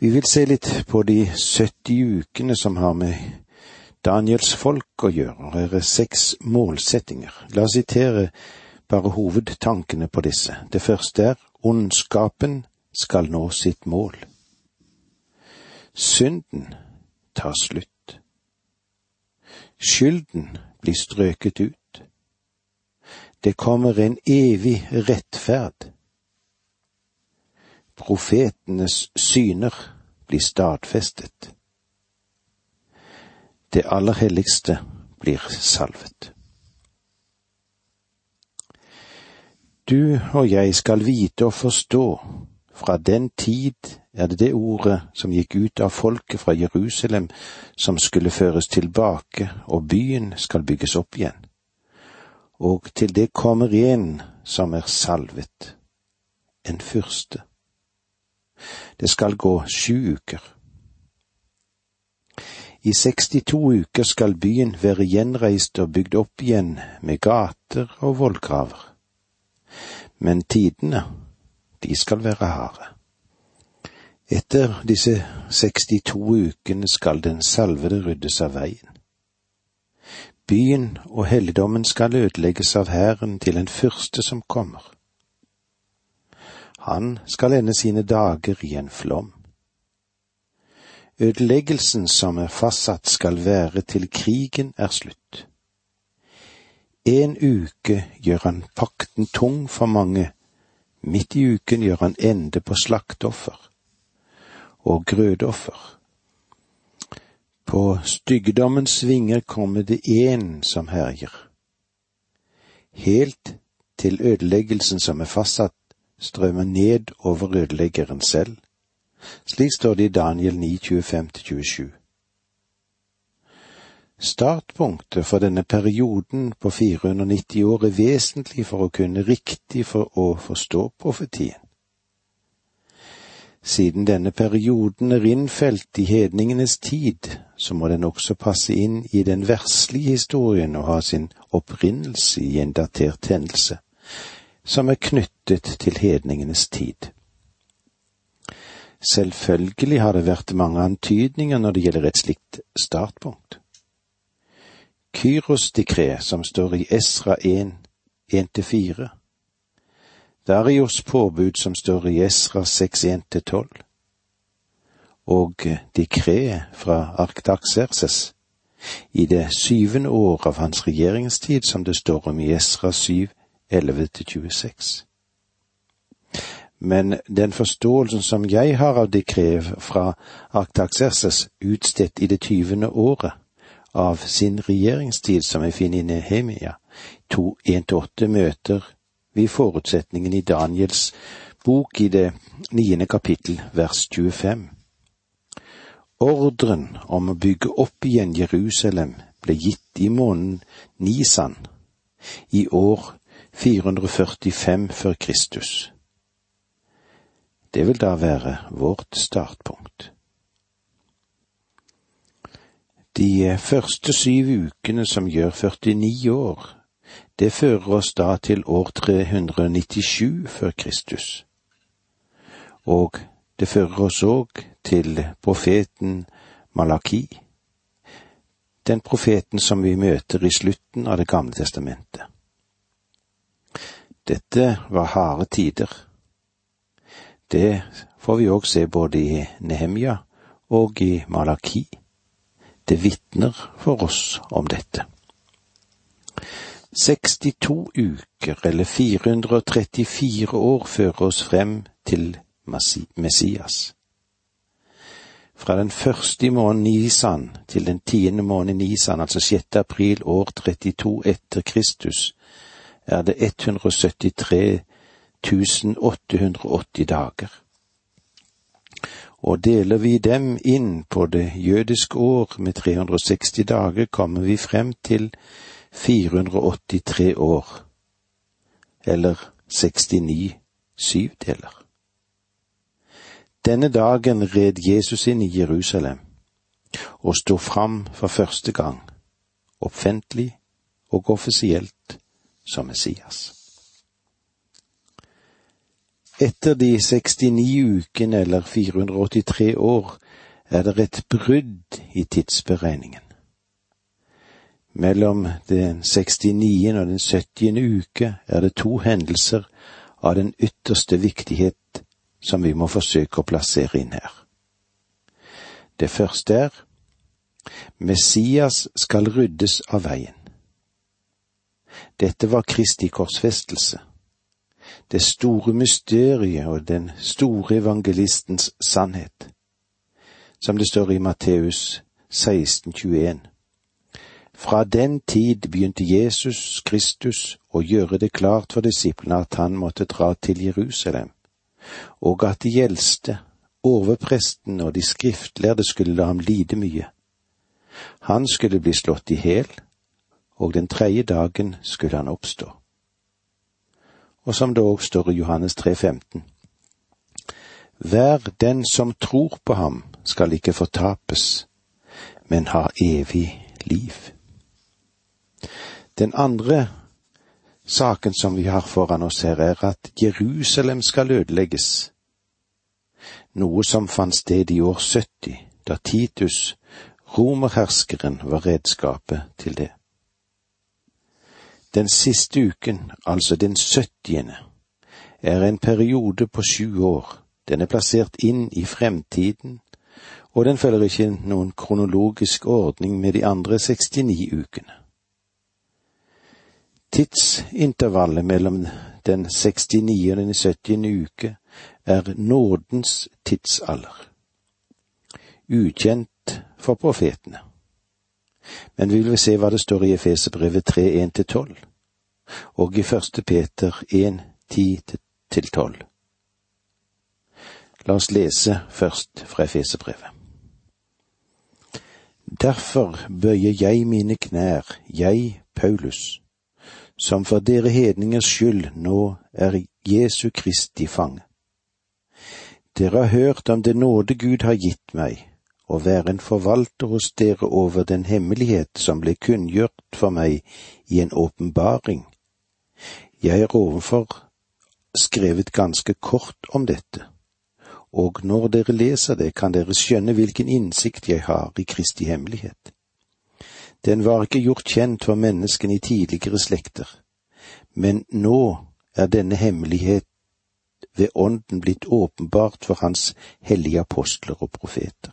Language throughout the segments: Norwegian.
Vi vil se litt på de 70 ukene som har med Daniels folk å gjøre, her er seks målsettinger. La oss sitere bare hovedtankene på disse. Det første er ondskapen skal nå sitt mål. Synden tar slutt. Skylden blir strøket ut. Det kommer en evig rettferd. Profetenes syner blir stadfestet. Det aller helligste blir salvet. Du og jeg skal vite og forstå, fra den tid er det det ordet som gikk ut av folket fra Jerusalem som skulle føres tilbake, og byen skal bygges opp igjen. Og til det kommer en som er salvet, en fyrste. Det skal gå sju uker. I 62 uker skal byen være gjenreist og bygd opp igjen med gater og vollgraver men tidene, de skal være harde. Etter disse 62 ukene skal den salvede ryddes av veien. Byen og helligdommen skal ødelegges av hæren til den første som kommer. Han skal ende sine dager i en flom. Ødeleggelsen som er fastsatt skal være til krigen er slutt. En uke gjør han pakten tung for mange, midt i uken gjør han ende på slakteoffer og grødoffer. På styggedommens vinger kommer det én som herjer. Helt til ødeleggelsen som er fastsatt, strømmer ned over ødeleggeren selv. Slik står det i Daniel 9, 25-27. Startpunktet for denne perioden på 490 år er vesentlig for å kunne riktig for å forstå profetien. Siden denne perioden er innfelt i hedningenes tid, så må den også passe inn i den verslige historien og ha sin opprinnelse i en datert hendelse, som er knyttet til hedningenes tid. Selvfølgelig har det vært mange antydninger når det gjelder et slikt startpunkt. Kyros-dekret som står i Esra 1, 1-4. Darios påbud som står i Esra 6, 1-12. Og dekreet fra Arktaxerses i det syvende år av hans regjeringstid som det står om i Esra 7, 11-26. Men den forståelsen som jeg har av dekreet fra Arktaxerses utstedt i det tyvende året, av sin regjeringstid som vi finner i Nehemia 2.1-8, møter vi forutsetningen i Daniels bok i det niende kapittel vers 25. Ordren om å bygge opp igjen Jerusalem ble gitt i måneden Nisan i år 445 før Kristus. Det vil da være vårt startpunkt. De første syv ukene som gjør 49 år, det fører oss da til år 397 før Kristus. Og det fører oss òg til profeten Malaki, den profeten som vi møter i slutten av Det gamle testamentet. Dette var harde tider. Det får vi òg se både i Nehemja og i Malaki. Det vitner for oss om dette. 62 uker, eller 434 år, fører oss frem til Messias. Fra den første i måneden Nisan til den tiende måneden Nisan, altså 6. april år 32 etter Kristus, er det 173 880 dager og deler vi dem inn på det jødiske år med 360 dager, kommer vi frem til 483 år, eller 69 syvdeler. Denne dagen red Jesus inn i Jerusalem og sto fram for første gang, offentlig og offisielt, som Messias. Etter de 69 ukene eller 483 år er det et brudd i tidsberegningen. Mellom den 69. og den 70. uke er det to hendelser av den ytterste viktighet som vi må forsøke å plassere inn her. Det første er Messias skal ryddes av veien. Dette var Kristi korsfestelse, det store mysteriet og den store evangelistens sannhet, som det står i Matteus 16,21. Fra den tid begynte Jesus Kristus å gjøre det klart for disiplene at han måtte dra til Jerusalem, og at de gjeldste, overpresten og de skriftlærde skulle la ham lide mye. Han skulle bli slått i hæl, og den tredje dagen skulle han oppstå. Og som det òg står i Johannes 3, 15. Hver den som tror på ham skal ikke fortapes, men ha evig liv. Den andre saken som vi har foran oss her, er at Jerusalem skal ødelegges, noe som fant sted i år 70, da Titus, romerherskeren, var redskapet til det. Den siste uken, altså den syttiende, er en periode på sju år. Den er plassert inn i fremtiden, og den følger ikke noen kronologisk ordning med de andre 69 ukene. Tidsintervallet mellom den 69. og den 70. uke er nådens tidsalder, ukjent for profetene. Men vi vil se hva det står i Efeserbrevet 3, 1-12, og i første Peter 1, 10-12. La oss lese først fra Efeserbrevet. Derfor bøyer jeg mine knær, jeg, Paulus, som for dere hedningers skyld nå er Jesu Kristi fange. Dere har hørt om det nåde Gud har gitt meg, å være en forvalter hos dere over den hemmelighet som ble kunngjort for meg i en åpenbaring. Jeg er ovenfor skrevet ganske kort om dette, og når dere leser det, kan dere skjønne hvilken innsikt jeg har i Kristi hemmelighet. Den var ikke gjort kjent for menneskene i tidligere slekter, men nå er denne hemmelighet ved Ånden blitt åpenbart for Hans hellige apostler og profeter.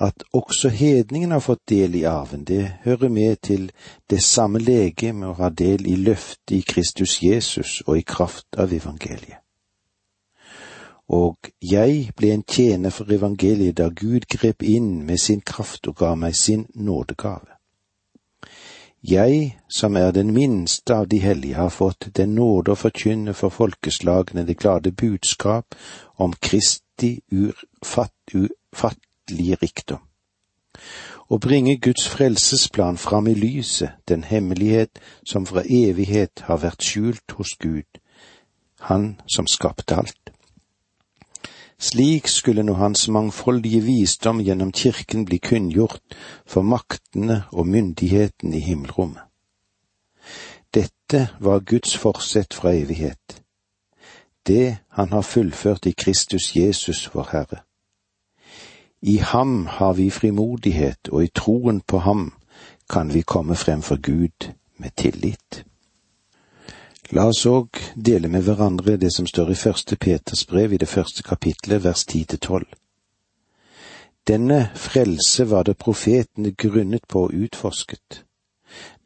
At også hedningen har fått del i arven, det hører med til det samme legeme å ha del i løftet i Kristus Jesus og i kraft av evangeliet og jeg ble en tjener for evangeliet da Gud grep inn med sin kraft og ga meg sin nådegave. Jeg, som er den minste av de hellige, har fått den nåde å forkynne for folkeslagene det glade budskap om Kristi ufattelige rikdom. Å bringe Guds frelsesplan fram i lyset, den hemmelighet som fra evighet har vært skjult hos Gud, Han som skapte alt. Slik skulle nå hans mangfoldige visdom gjennom kirken bli kunngjort for maktene og myndigheten i himmelrommet. Dette var Guds forsett fra evighet, det han har fullført i Kristus Jesus vår Herre. I ham har vi frimodighet, og i troen på ham kan vi komme frem for Gud med tillit. La oss òg dele med hverandre det som står i første Peters brev i det første kapitlet vers ti til tolv. Denne frelse var det profetene grunnet på og utforsket,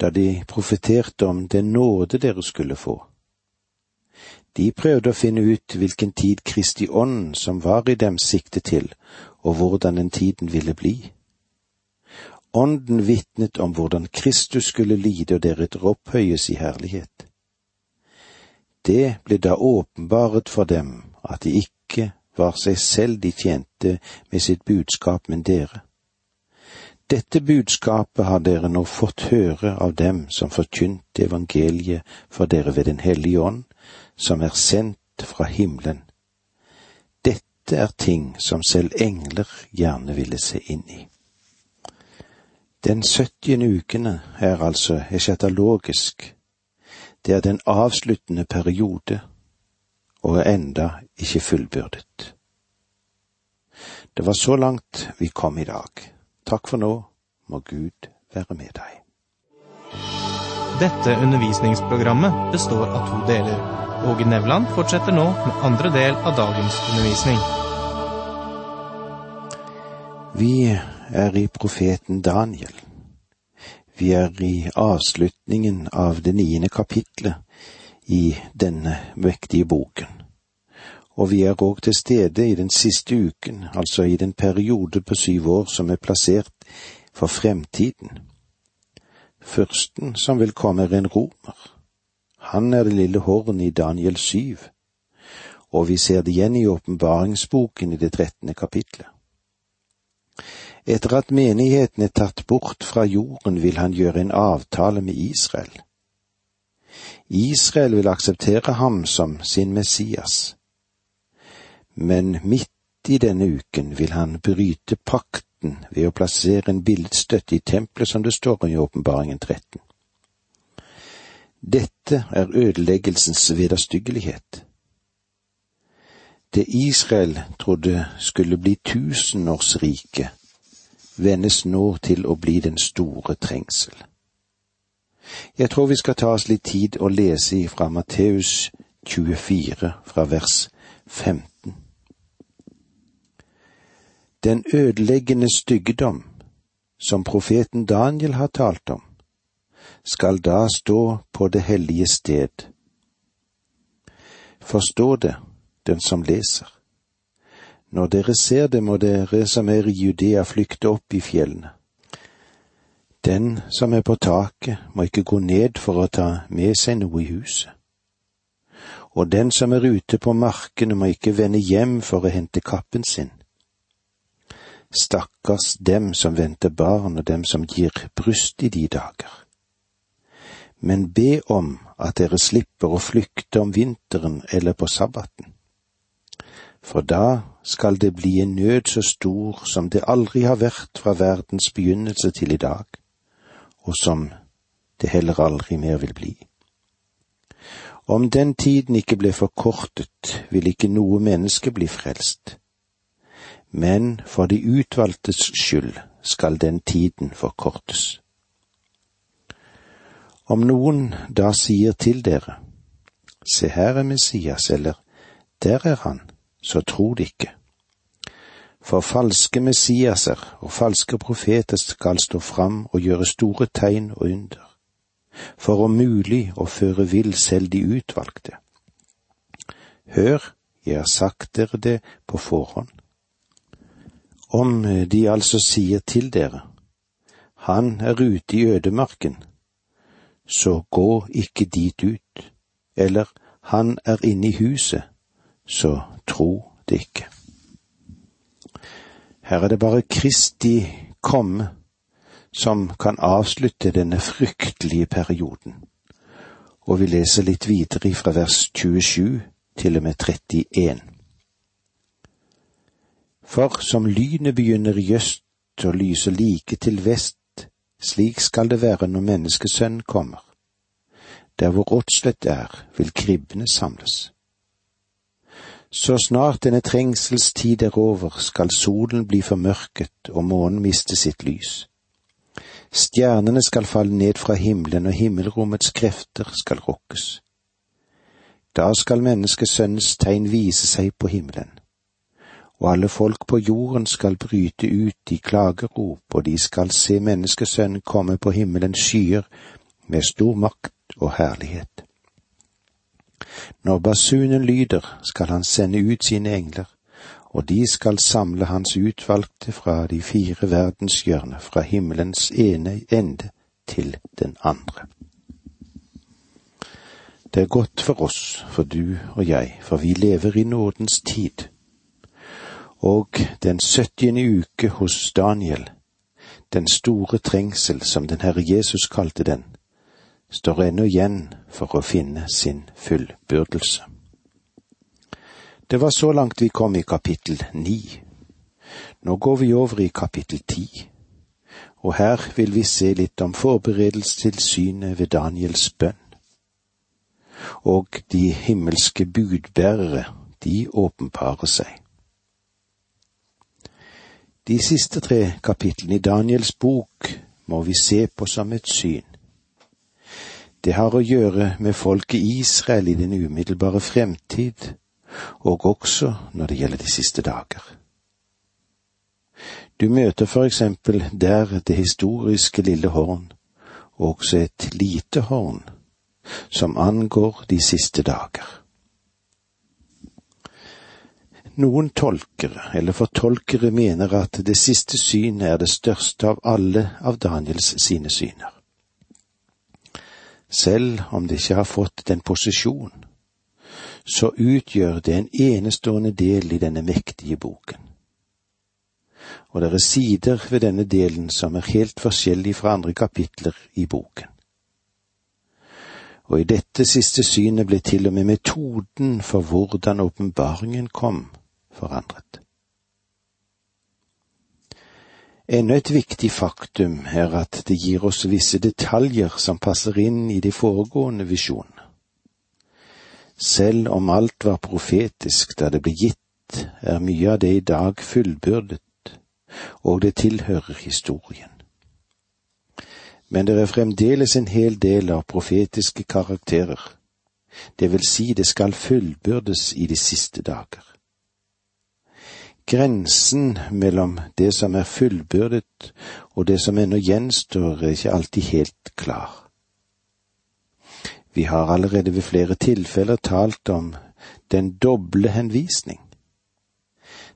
da de profeterte om den nåde dere skulle få. De prøvde å finne ut hvilken tid Kristi ånd som var i dem siktet til, og hvordan den tiden ville bli. Ånden vitnet om hvordan Kristus skulle lide og deretter opphøyes i herlighet. Det ble da åpenbaret for dem at de ikke var seg selv de tjente med sitt budskap, men dere. Dette budskapet har dere nå fått høre av dem som forkynte evangeliet for dere ved Den hellige ånd, som er sendt fra himmelen. Dette er ting som selv engler gjerne ville se inn i. Den syttiende ukene er altså eschatologisk, det er den avsluttende periode, og er enda ikke fullbyrdet. Det var så langt vi kom i dag. Takk for nå, må Gud være med deg. Dette undervisningsprogrammet består av to deler. Åge Nevland fortsetter nå med andre del av dagens undervisning. Vi er i profeten Daniel. Vi er i avslutningen av det niende kapitlet i denne mektige boken. Og vi er òg til stede i den siste uken, altså i den periode på syv år som er plassert for fremtiden. Førsten som vil komme, er en romer. Han er det lille horn i Daniel syv, og vi ser det igjen i åpenbaringsboken i det trettende kapitlet. Etter at menigheten er tatt bort fra jorden, vil han gjøre en avtale med Israel. Israel vil akseptere ham som sin Messias. Men midt i denne uken vil han bryte pakten ved å plassere en billedstøtte i tempelet, som det står i Åpenbaringen 13. Dette er ødeleggelsens vederstyggelighet. Det Israel trodde skulle bli tusenårsrike, vendes nå til å bli den store trengsel. Jeg tror vi skal ta oss litt tid å lese fra Matteus 24, fra vers 15. Den ødeleggende styggedom som profeten Daniel har talt om, skal da stå på det hellige sted. Forstå det, den som leser. Når dere ser det, må dere som er i Judea flykte opp i fjellene. Den som er på taket, må ikke gå ned for å ta med seg noe i huset. Og den som er ute på markene, må ikke vende hjem for å hente kappen sin. Stakkars dem som venter barn og dem som gir bryst i de dager. Men be om at dere slipper å flykte om vinteren eller på sabbaten. For da skal det bli en nød så stor som det aldri har vært fra verdens begynnelse til i dag og som det heller aldri mer vil bli. Om den tiden ikke ble forkortet, vil ikke noe menneske bli frelst. Men for de utvalgtes skyld skal den tiden forkortes. Om noen da sier til dere, se her er Messias, eller der er han, så tro det ikke. For falske messiaser og falske profeter skal stå fram og gjøre store tegn og under, for om mulig å føre vill selv de utvalgte. Hør, jeg har sagt dere det på forhånd. Om de altså sier til dere, han er ute i ødemarken, så gå ikke dit ut, eller han er inne i huset, så tro det ikke. Her er det bare Kristi komme som kan avslutte denne fryktelige perioden. Og vi leser litt videre fra vers 27 til og med 31. For som lynet begynner i øst og lyser like til vest, slik skal det være når menneskesønnen kommer. Der hvor rådslet er, vil kribbene samles. Så snart denne trengselstid er over, skal solen bli formørket og månen miste sitt lys. Stjernene skal falle ned fra himmelen, og himmelrommets krefter skal rokkes. Da skal menneskesønnens tegn vise seg på himmelen, og alle folk på jorden skal bryte ut i klagerop, og de skal se menneskesønnen komme på himmelens skyer med stor makt og herlighet. Når basunen lyder, skal han sende ut sine engler, og de skal samle hans utvalgte fra de fire verdenshjørner, fra himmelens ene ende til den andre. Det er godt for oss, for du og jeg, for vi lever i nådens tid. Og den syttiende uke hos Daniel, den store trengsel som den Herre Jesus kalte den, står ennå igjen for å finne sin fullbyrdelse. Det var så langt vi kom i kapittel ni. Nå går vi over i kapittel ti, og her vil vi se litt om forberedelse til synet ved Daniels bønn. og de himmelske budbærere, de åpenbarer seg. De siste tre kapitlene i Daniels bok må vi se på som et syn. Det har å gjøre med folket Israel i den umiddelbare fremtid, og også når det gjelder de siste dager. Du møter for eksempel der det historiske lille horn, og også et lite horn, som angår de siste dager. Noen tolkere eller fortolkere mener at det siste synet er det største av alle av Daniels sine syner selv om det ikke har fått den posisjon, så utgjør det en enestående del i denne mektige boken. Og det er sider ved denne delen som er helt forskjellige fra andre kapitler i boken. Og i dette siste synet ble til og med metoden for hvordan åpenbaringen kom, forandret. Enda et viktig faktum er at det gir oss visse detaljer som passer inn i de foregående visjonene. Selv om alt var profetisk da det ble gitt, er mye av det i dag fullbyrdet, og det tilhører historien. Men det er fremdeles en hel del av profetiske karakterer, det vil si det skal fullbyrdes i de siste dager. Grensen mellom det som er fullbyrdet og det som ennå gjenstår, er ikke alltid helt klar. Vi har allerede ved flere tilfeller talt om den doble henvisning.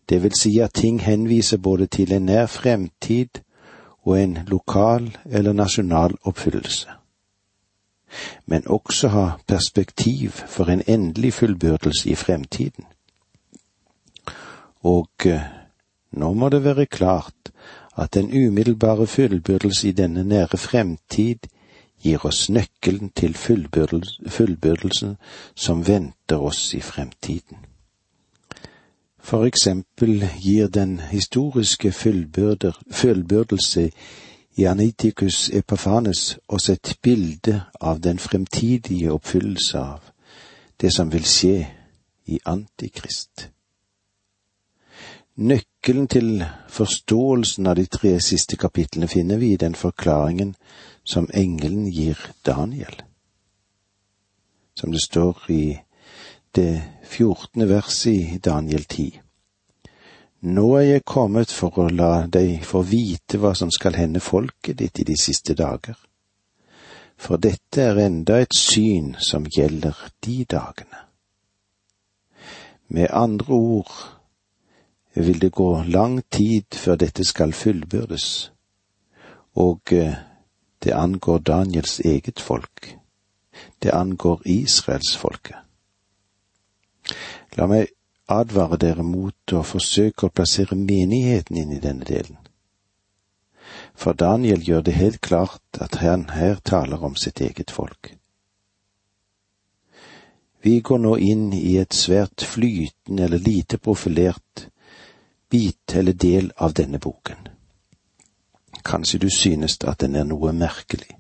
Det vil si at ting henviser både til en nær fremtid og en lokal eller nasjonal oppfyllelse, men også ha perspektiv for en endelig fullbyrdelse i fremtiden og eh, nå må det være klart at den umiddelbare fullbyrdelse i denne nære fremtid gir oss nøkkelen til fullbyrdelsen som venter oss i fremtiden. For eksempel gir den historiske fullbyrdelse i Anitikus Epafanes oss et bilde av den fremtidige oppfyllelse av det som vil skje i Antikrist. Nøkkelen til forståelsen av de tre siste kapitlene finner vi i den forklaringen som engelen gir Daniel. Som det står i det fjortende verset i Daniel 10. Nå er jeg kommet for å la deg få vite hva som skal hende folket ditt i de siste dager. For dette er enda et syn som gjelder de dagene. Med andre ord vil det gå lang tid før dette skal fullbyrdes, og eh, det angår Daniels eget folk. Det angår israelsfolket. La meg advare dere mot å forsøke å plassere menigheten inn i denne delen. For Daniel gjør det helt klart at han her taler om sitt eget folk. Vi går nå inn i et svært flytende eller lite profilert bit eller del av denne boken. Kanskje du synes at den er noe merkelig.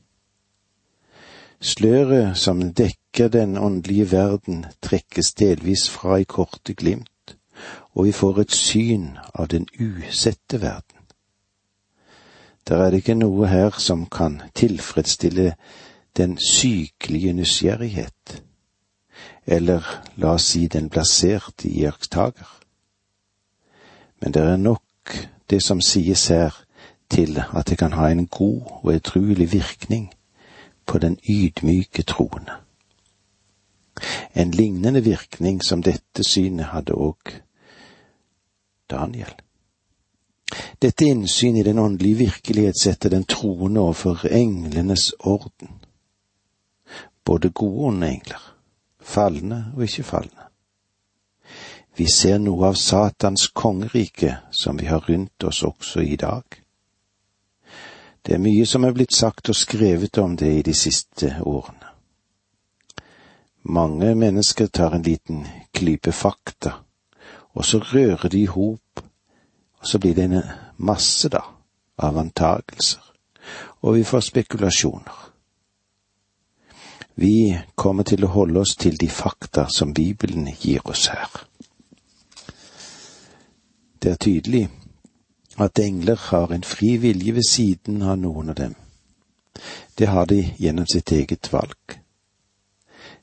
Sløret som dekker den åndelige verden, trekkes delvis fra i korte glimt, og vi får et syn av den usette verden. Der er det ikke noe her som kan tilfredsstille den sykelige nysgjerrighet, eller la oss si den plasserte iakttager men det er nok det som sies her til at det kan ha en god og edruelig virkning på den ydmyke troende. En lignende virkning som dette synet hadde òg Daniel. Dette innsyn i den åndelige virkelighet setter den troende overfor englenes orden. Både gode og onde engler, falne og ikke falne. Vi ser noe av Satans kongerike som vi har rundt oss også i dag. Det er mye som er blitt sagt og skrevet om det i de siste årene. Mange mennesker tar en liten klype fakta, og så rører de i hop, og så blir det en masse, da, av antagelser, og vi får spekulasjoner. Vi kommer til å holde oss til de fakta som Bibelen gir oss her. Det er tydelig at engler har en fri vilje ved siden av noen av dem. Det har de gjennom sitt eget valg.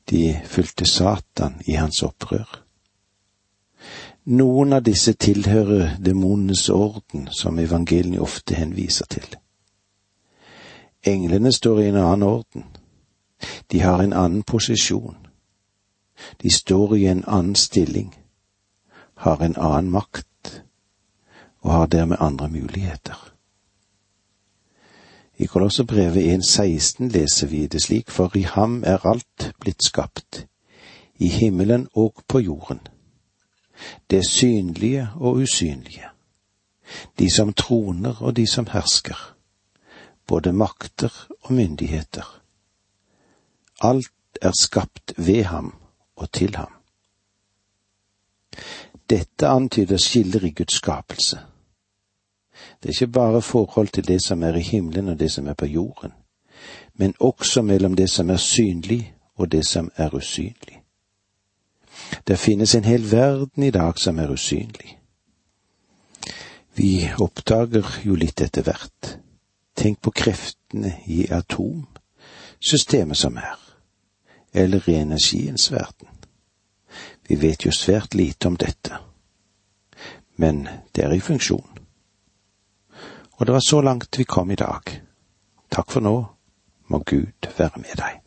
De fulgte Satan i hans opprør. Noen av disse tilhører demonenes orden, som evangeliet ofte henviser til. Englene står i en annen orden. De har en annen posisjon. De står i en annen stilling, har en annen makt og har dermed andre muligheter. I Kolosserbrevet 1.16 leser vi det slik, for i ham er alt blitt skapt, i himmelen og på jorden, det synlige og usynlige, de som troner og de som hersker, både makter og myndigheter. Alt er skapt ved ham og til ham. Dette antyder skiller i Guds skapelse. Det er ikke bare forhold til det som er i himmelen og det som er på jorden, men også mellom det som er synlig og det som er usynlig. Det finnes en hel verden i dag som er usynlig. Vi oppdager jo litt etter hvert. Tenk på kreftene i atomsystemet som er, eller i energiens verden. Vi vet jo svært lite om dette, men det er i funksjon. Og det var så langt vi kom i dag. Takk for nå, må Gud være med deg.